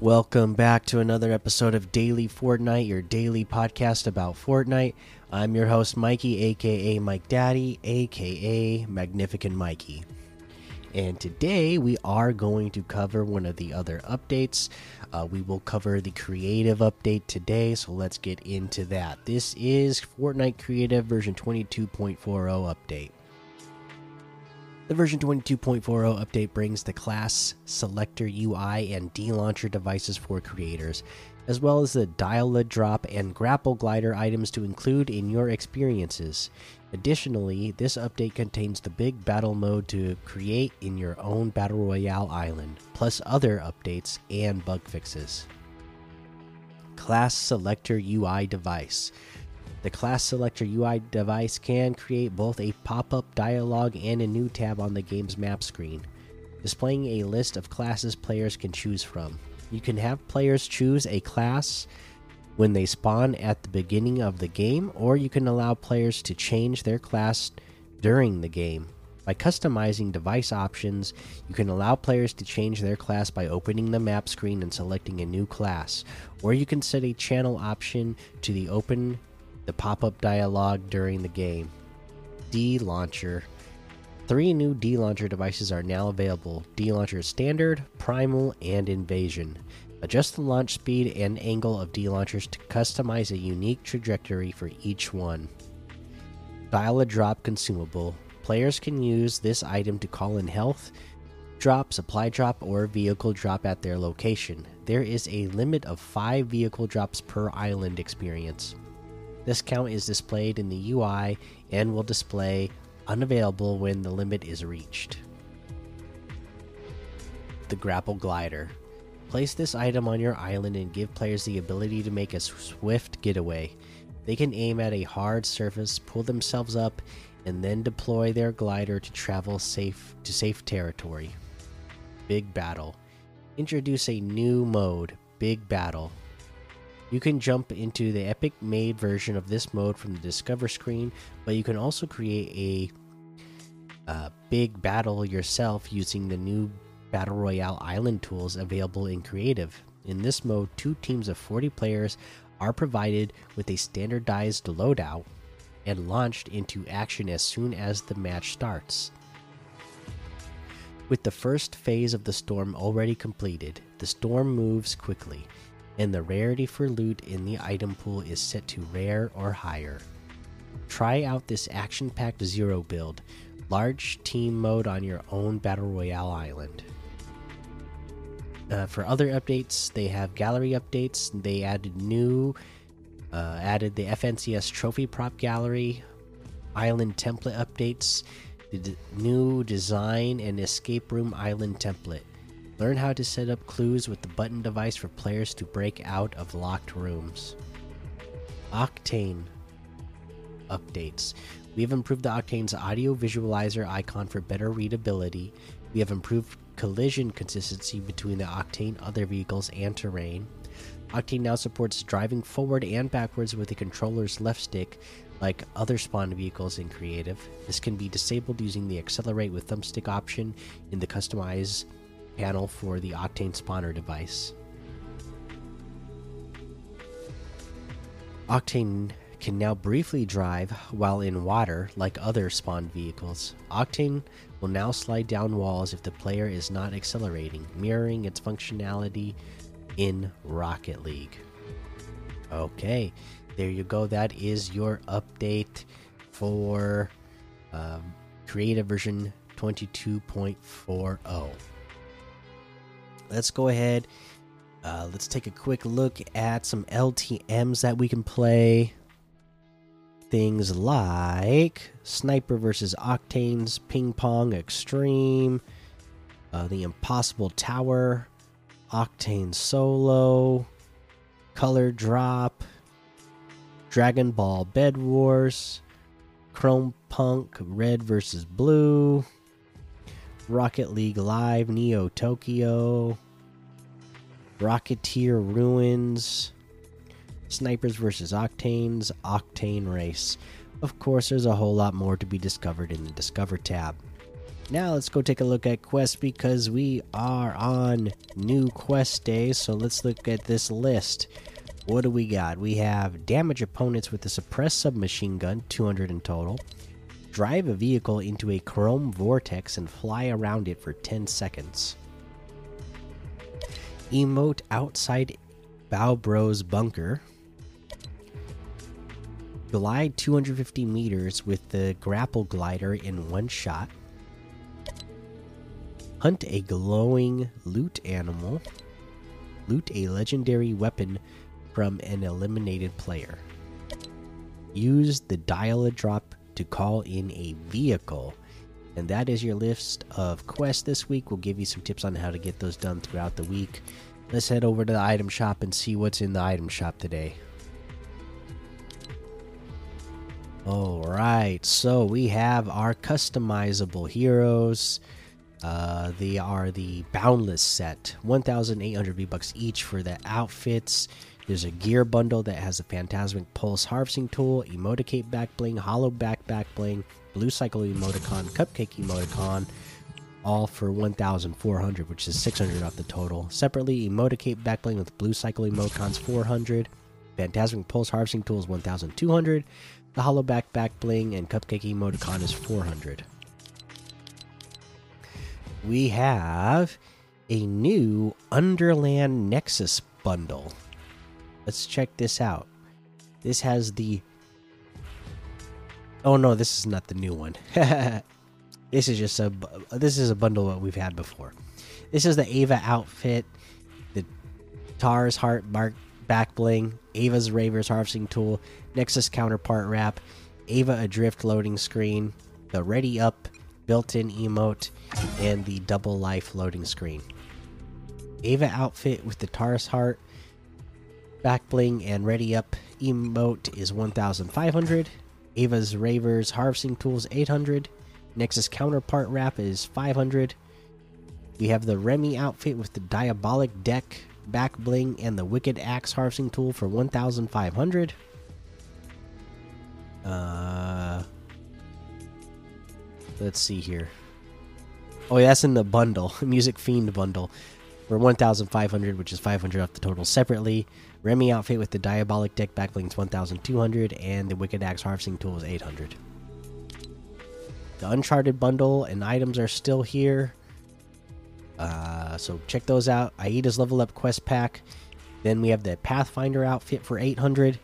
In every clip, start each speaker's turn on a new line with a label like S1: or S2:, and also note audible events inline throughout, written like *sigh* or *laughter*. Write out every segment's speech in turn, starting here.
S1: Welcome back to another episode of Daily Fortnite, your daily podcast about Fortnite. I'm your host, Mikey, aka Mike Daddy, aka Magnificent Mikey. And today we are going to cover one of the other updates. Uh, we will cover the creative update today, so let's get into that. This is Fortnite Creative version 22.40 update. The version 22.40 update brings the class selector UI and D launcher devices for creators, as well as the dial a drop and grapple glider items to include in your experiences. Additionally, this update contains the big battle mode to create in your own Battle Royale island, plus other updates and bug fixes. Class Selector UI device. The class selector UI device can create both a pop up dialog and a new tab on the game's map screen, displaying a list of classes players can choose from. You can have players choose a class when they spawn at the beginning of the game, or you can allow players to change their class during the game. By customizing device options, you can allow players to change their class by opening the map screen and selecting a new class, or you can set a channel option to the open the pop up dialog during the game. D Launcher. Three new D Launcher devices are now available D Launcher Standard, Primal, and Invasion. Adjust the launch speed and angle of D launchers to customize a unique trajectory for each one. Dial a drop consumable. Players can use this item to call in health drop, supply drop, or vehicle drop at their location. There is a limit of 5 vehicle drops per island experience. This count is displayed in the UI and will display unavailable when the limit is reached. The Grapple Glider. Place this item on your island and give players the ability to make a swift getaway. They can aim at a hard surface, pull themselves up, and then deploy their glider to travel safe to safe territory. Big Battle. Introduce a new mode, Big Battle. You can jump into the Epic made version of this mode from the Discover screen, but you can also create a uh, big battle yourself using the new Battle Royale Island tools available in Creative. In this mode, two teams of 40 players are provided with a standardized loadout and launched into action as soon as the match starts. With the first phase of the storm already completed, the storm moves quickly, and the rarity for loot in the item pool is set to rare or higher. Try out this action packed zero build, large team mode on your own Battle Royale island. Uh, for other updates, they have gallery updates. They added new, uh, added the FNCS trophy prop gallery, island template updates, the new design and escape room island template. Learn how to set up clues with the button device for players to break out of locked rooms. Octane updates. We have improved the Octane's audio visualizer icon for better readability. We have improved collision consistency between the Octane, other vehicles, and terrain. Octane now supports driving forward and backwards with the controller's left stick, like other spawn vehicles in Creative. This can be disabled using the Accelerate with Thumbstick option in the Customize panel for the Octane spawner device. Octane can now briefly drive while in water like other spawned vehicles. Octane will now slide down walls if the player is not accelerating, mirroring its functionality in Rocket League. Okay, there you go. That is your update for um, Creative version 22.40 let's go ahead. Uh, let's take a quick look at some LTMs that we can play. Things like Sniper versus Octanes, Ping Pong Extreme, uh, The Impossible Tower, Octane Solo, Color Drop, Dragon Ball Bed Wars, Chrome Punk Red versus Blue, Rocket League Live, Neo Tokyo, Rocketeer Ruins, Snipers vs. Octanes, Octane Race. Of course, there's a whole lot more to be discovered in the Discover tab. Now let's go take a look at quests because we are on new quest day. So let's look at this list. What do we got? We have damage opponents with a suppressed submachine gun, 200 in total. Drive a vehicle into a chrome vortex and fly around it for 10 seconds. Emote outside Bowbro's bunker. Glide 250 meters with the grapple glider in one shot. Hunt a glowing loot animal. Loot a legendary weapon from an eliminated player. Use the dial a drop to call in a vehicle. And that is your list of quests this week. We'll give you some tips on how to get those done throughout the week. Let's head over to the item shop and see what's in the item shop today. Alright, so we have our customizable heroes. Uh, they are the Boundless set, 1,800 V bucks each for the outfits. There's a gear bundle that has a Phantasmic Pulse harvesting tool, Emoticate back bling, Hollow back bling, Blue Cycle emoticon, Cupcake emoticon, all for 1,400, which is 600 off the total. Separately, Emoticate back bling with Blue Cycle emoticons 400, Phantasmic Pulse harvesting tool is 1,200, the Hollow back and Cupcake emoticon is 400. We have a new Underland Nexus bundle. Let's check this out. This has the. Oh no, this is not the new one. *laughs* this is just a. This is a bundle that we've had before. This is the Ava outfit, the Tars Heart Mark back bling, Ava's Ravers harvesting tool, Nexus counterpart wrap, Ava Adrift loading screen, the Ready Up built-in emote, and the double life loading screen. Ava outfit with the Taurus heart, back bling, and ready up emote is 1,500. Ava's Ravers harvesting tools 800. Nexus counterpart wrap is 500. We have the Remy outfit with the diabolic deck, back bling, and the wicked axe harvesting tool for 1,500. Uh, let's see here. Oh, yeah, that's in the bundle, *laughs* Music Fiend bundle, for 1,500, which is 500 off the total. Separately, Remy outfit with the Diabolic Deck Backblings 1,200, and the Wicked Axe Harvesting Tool is 800. The Uncharted bundle and items are still here. Uh, so check those out. Aida's Level Up Quest Pack. Then we have the Pathfinder outfit for 800.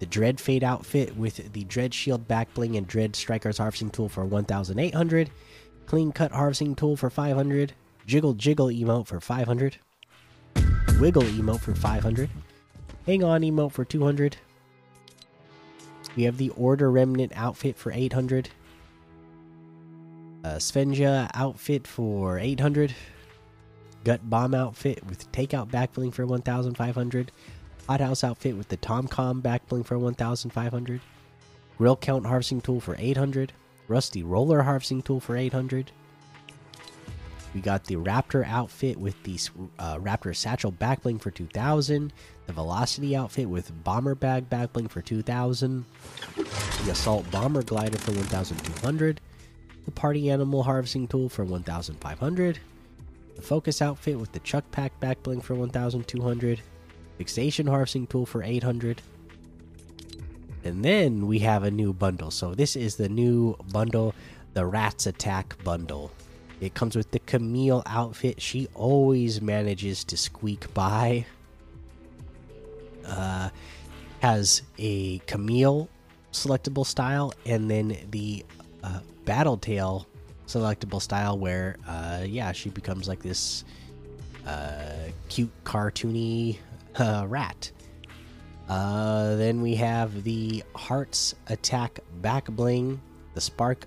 S1: The Dread Fate outfit with the Dread Shield Backbling and Dread Striker's Harvesting Tool for 1,800. Clean Cut Harvesting Tool for 500. Jiggle Jiggle emote for 500. Wiggle emote for 500. Hang on emote for 200. We have the Order Remnant outfit for 800. Uh, Svenja outfit for 800. Gut Bomb outfit with Takeout Backbling for 1,500. Hothouse outfit with the Tomcom Backbling for 1,500. Grill Count Harvesting Tool for 800. Rusty Roller Harvesting Tool for 800. We got the Raptor outfit with the uh, Raptor Satchel Backbling for 2000. The Velocity outfit with Bomber Bag Backbling for 2000. The Assault Bomber Glider for 1200. The Party Animal Harvesting Tool for 1500. The Focus outfit with the Chuck Pack Backbling for 1200. Fixation Harvesting Tool for 800. And then we have a new bundle. So this is the new bundle, the Rats Attack bundle. It comes with the Camille outfit. She always manages to squeak by. Uh, has a Camille selectable style, and then the uh, Battle Tail selectable style, where uh, yeah, she becomes like this uh, cute, cartoony *laughs* rat. Uh, then we have the Hearts Attack Back Bling. The Spark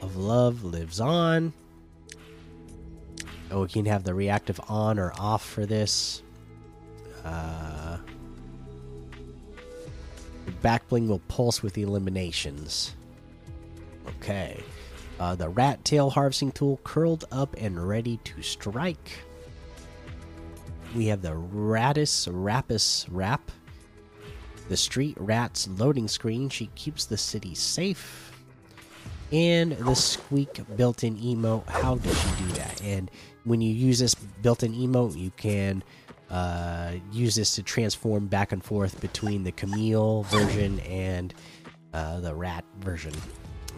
S1: of Love lives on. Oh, we can have the reactive on or off for this. Uh, the back bling will pulse with the eliminations. Okay. Uh, the rat tail harvesting tool curled up and ready to strike. We have the Ratus Rapus Wrap. The street rat's loading screen. She keeps the city safe. and the squeak built-in emote how does she do that and when you use this built-in emote you can uh, use this to transform back and forth between the camille version and uh, the rat version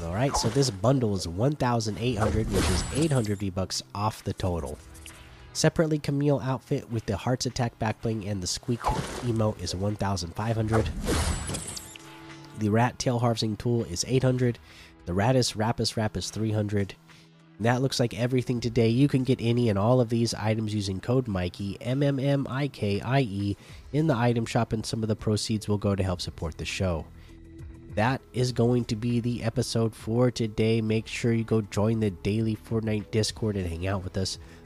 S1: all right so this bundle is 1800 which is 800 v bucks off the total separately camille outfit with the hearts attack backbling and the squeak emote is 1500 the rat tail harvesting tool is 800 the Raddus Rapus Wrap is 300. That looks like everything today. You can get any and all of these items using code Mikey M M M I K I E in the item shop, and some of the proceeds will go to help support the show. That is going to be the episode for today. Make sure you go join the daily Fortnite Discord and hang out with us.